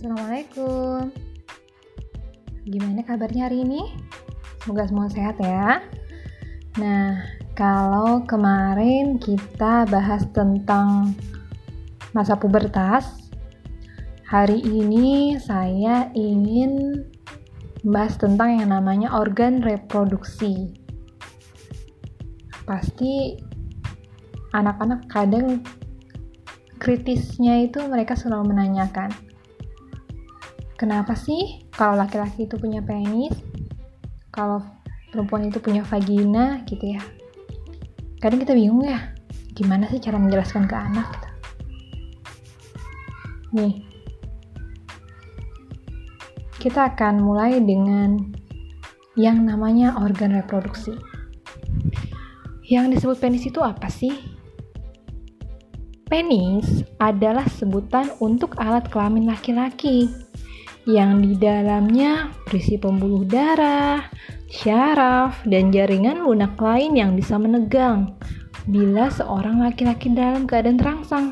Assalamualaikum. Gimana kabarnya hari ini? Semoga semua sehat ya. Nah, kalau kemarin kita bahas tentang masa pubertas, hari ini saya ingin bahas tentang yang namanya organ reproduksi. Pasti anak-anak kadang kritisnya itu mereka selalu menanyakan, kenapa sih kalau laki-laki itu punya penis, kalau perempuan itu punya vagina gitu ya. Kadang kita bingung ya, gimana sih cara menjelaskan ke anak gitu. Nih, kita akan mulai dengan yang namanya organ reproduksi. Yang disebut penis itu apa sih? Penis adalah sebutan untuk alat kelamin laki-laki yang di dalamnya berisi pembuluh darah, syaraf, dan jaringan lunak lain yang bisa menegang bila seorang laki-laki dalam keadaan terangsang.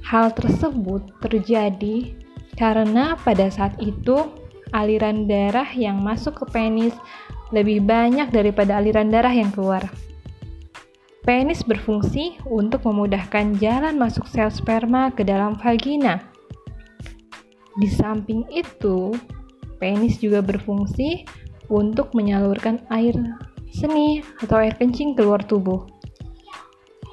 Hal tersebut terjadi karena pada saat itu aliran darah yang masuk ke penis lebih banyak daripada aliran darah yang keluar. Penis berfungsi untuk memudahkan jalan masuk sel sperma ke dalam vagina. Di samping itu, penis juga berfungsi untuk menyalurkan air seni atau air kencing keluar tubuh.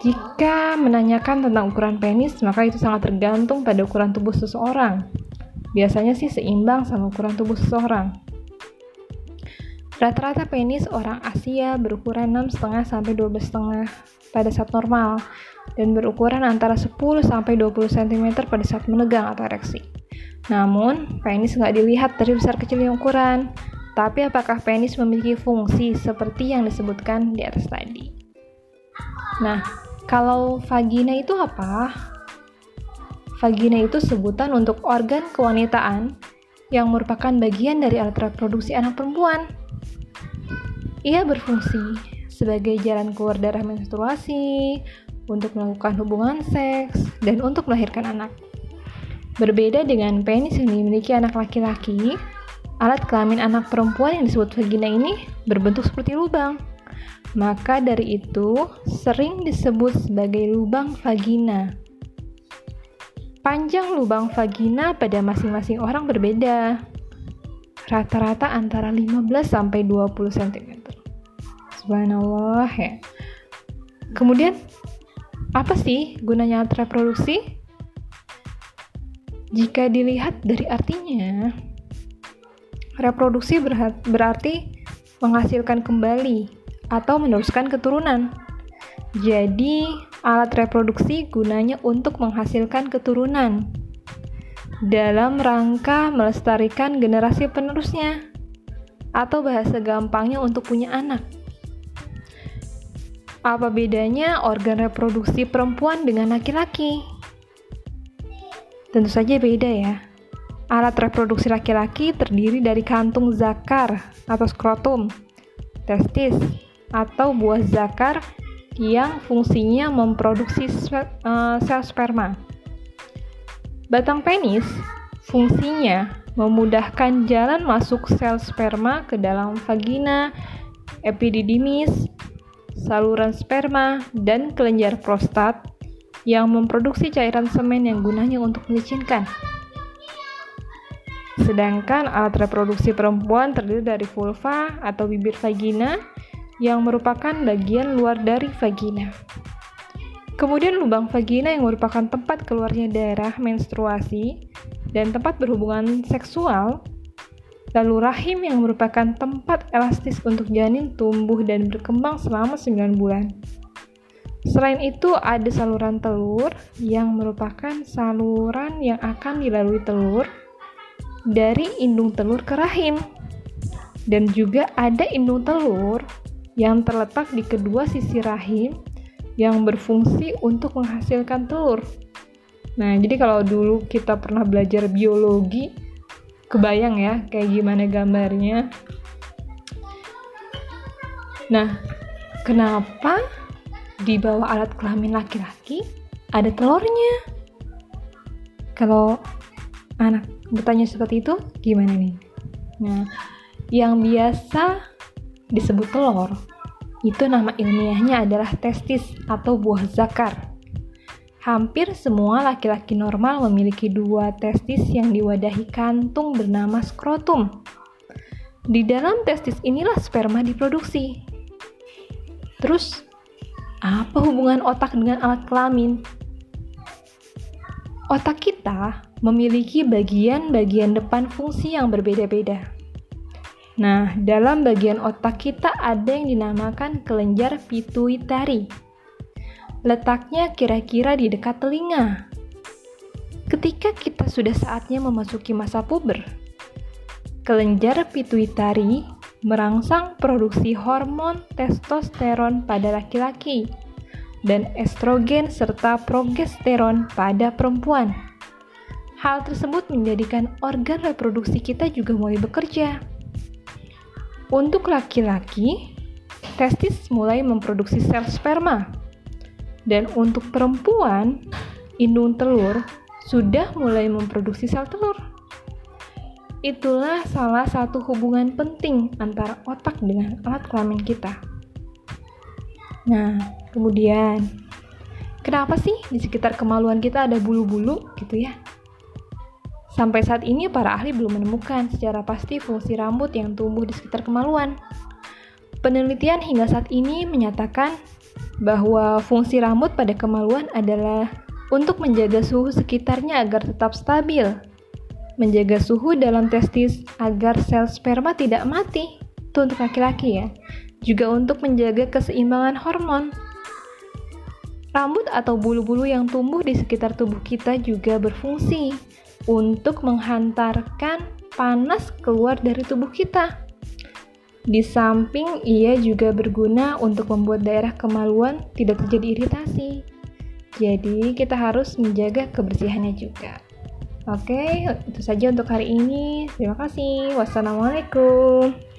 Jika menanyakan tentang ukuran penis, maka itu sangat tergantung pada ukuran tubuh seseorang. Biasanya sih seimbang sama ukuran tubuh seseorang. Rata-rata penis orang Asia berukuran 6,5 sampai 12,5 pada saat normal dan berukuran antara 10 sampai 20 cm pada saat menegang atau ereksi. Namun, penis nggak dilihat dari besar kecilnya ukuran, tapi apakah penis memiliki fungsi seperti yang disebutkan di atas tadi? Nah, kalau vagina itu apa? Vagina itu sebutan untuk organ kewanitaan yang merupakan bagian dari alat reproduksi anak perempuan. Ia berfungsi sebagai jalan keluar darah menstruasi, untuk melakukan hubungan seks, dan untuk melahirkan anak. Berbeda dengan penis yang dimiliki anak laki-laki, alat kelamin anak perempuan yang disebut vagina ini berbentuk seperti lubang. Maka dari itu, sering disebut sebagai lubang vagina. Panjang lubang vagina pada masing-masing orang berbeda. Rata-rata antara 15 sampai 20 cm. Subhanallah ya. Kemudian apa sih gunanya alat reproduksi? Jika dilihat dari artinya, reproduksi berarti menghasilkan kembali atau meneruskan keturunan. Jadi, alat reproduksi gunanya untuk menghasilkan keturunan dalam rangka melestarikan generasi penerusnya atau bahasa gampangnya untuk punya anak. Apa bedanya organ reproduksi perempuan dengan laki-laki? Tentu saja beda ya. Alat reproduksi laki-laki terdiri dari kantung zakar atau skrotum, testis, atau buah zakar yang fungsinya memproduksi eh, sel sperma. Batang penis fungsinya memudahkan jalan masuk sel sperma ke dalam vagina, epididymis, saluran sperma, dan kelenjar prostat yang memproduksi cairan semen yang gunanya untuk melicinkan. Sedangkan alat reproduksi perempuan terdiri dari vulva atau bibir vagina yang merupakan bagian luar dari vagina. Kemudian lubang vagina yang merupakan tempat keluarnya darah menstruasi dan tempat berhubungan seksual Lalu rahim yang merupakan tempat elastis untuk janin tumbuh dan berkembang selama 9 bulan. Selain itu, ada saluran telur yang merupakan saluran yang akan dilalui telur dari indung telur ke rahim. Dan juga ada indung telur yang terletak di kedua sisi rahim yang berfungsi untuk menghasilkan telur. Nah, jadi kalau dulu kita pernah belajar biologi, kebayang ya kayak gimana gambarnya. Nah, kenapa di bawah alat kelamin laki-laki ada telurnya? Kalau anak bertanya seperti itu gimana nih? Nah, yang biasa disebut telur itu nama ilmiahnya adalah testis atau buah zakar. Hampir semua laki-laki normal memiliki dua testis yang diwadahi kantung bernama skrotum. Di dalam testis inilah sperma diproduksi. Terus, apa hubungan otak dengan alat kelamin? Otak kita memiliki bagian-bagian depan fungsi yang berbeda-beda. Nah, dalam bagian otak kita ada yang dinamakan kelenjar pituitari. Letaknya kira-kira di dekat telinga. Ketika kita sudah saatnya memasuki masa puber, kelenjar pituitari merangsang produksi hormon testosteron pada laki-laki dan estrogen serta progesteron pada perempuan. Hal tersebut menjadikan organ reproduksi kita juga mulai bekerja. Untuk laki-laki, testis mulai memproduksi sel sperma. Dan untuk perempuan, indung telur sudah mulai memproduksi sel telur. Itulah salah satu hubungan penting antara otak dengan alat kelamin kita. Nah, kemudian, kenapa sih di sekitar kemaluan kita ada bulu-bulu gitu ya? Sampai saat ini para ahli belum menemukan secara pasti fungsi rambut yang tumbuh di sekitar kemaluan. Penelitian hingga saat ini menyatakan bahwa fungsi rambut pada kemaluan adalah untuk menjaga suhu sekitarnya agar tetap stabil menjaga suhu dalam testis agar sel sperma tidak mati. Itu untuk laki-laki ya. Juga untuk menjaga keseimbangan hormon. Rambut atau bulu-bulu yang tumbuh di sekitar tubuh kita juga berfungsi untuk menghantarkan panas keluar dari tubuh kita. Di samping, ia juga berguna untuk membuat daerah kemaluan tidak terjadi iritasi. Jadi, kita harus menjaga kebersihannya juga. Oke, itu saja untuk hari ini. Terima kasih. Wassalamualaikum.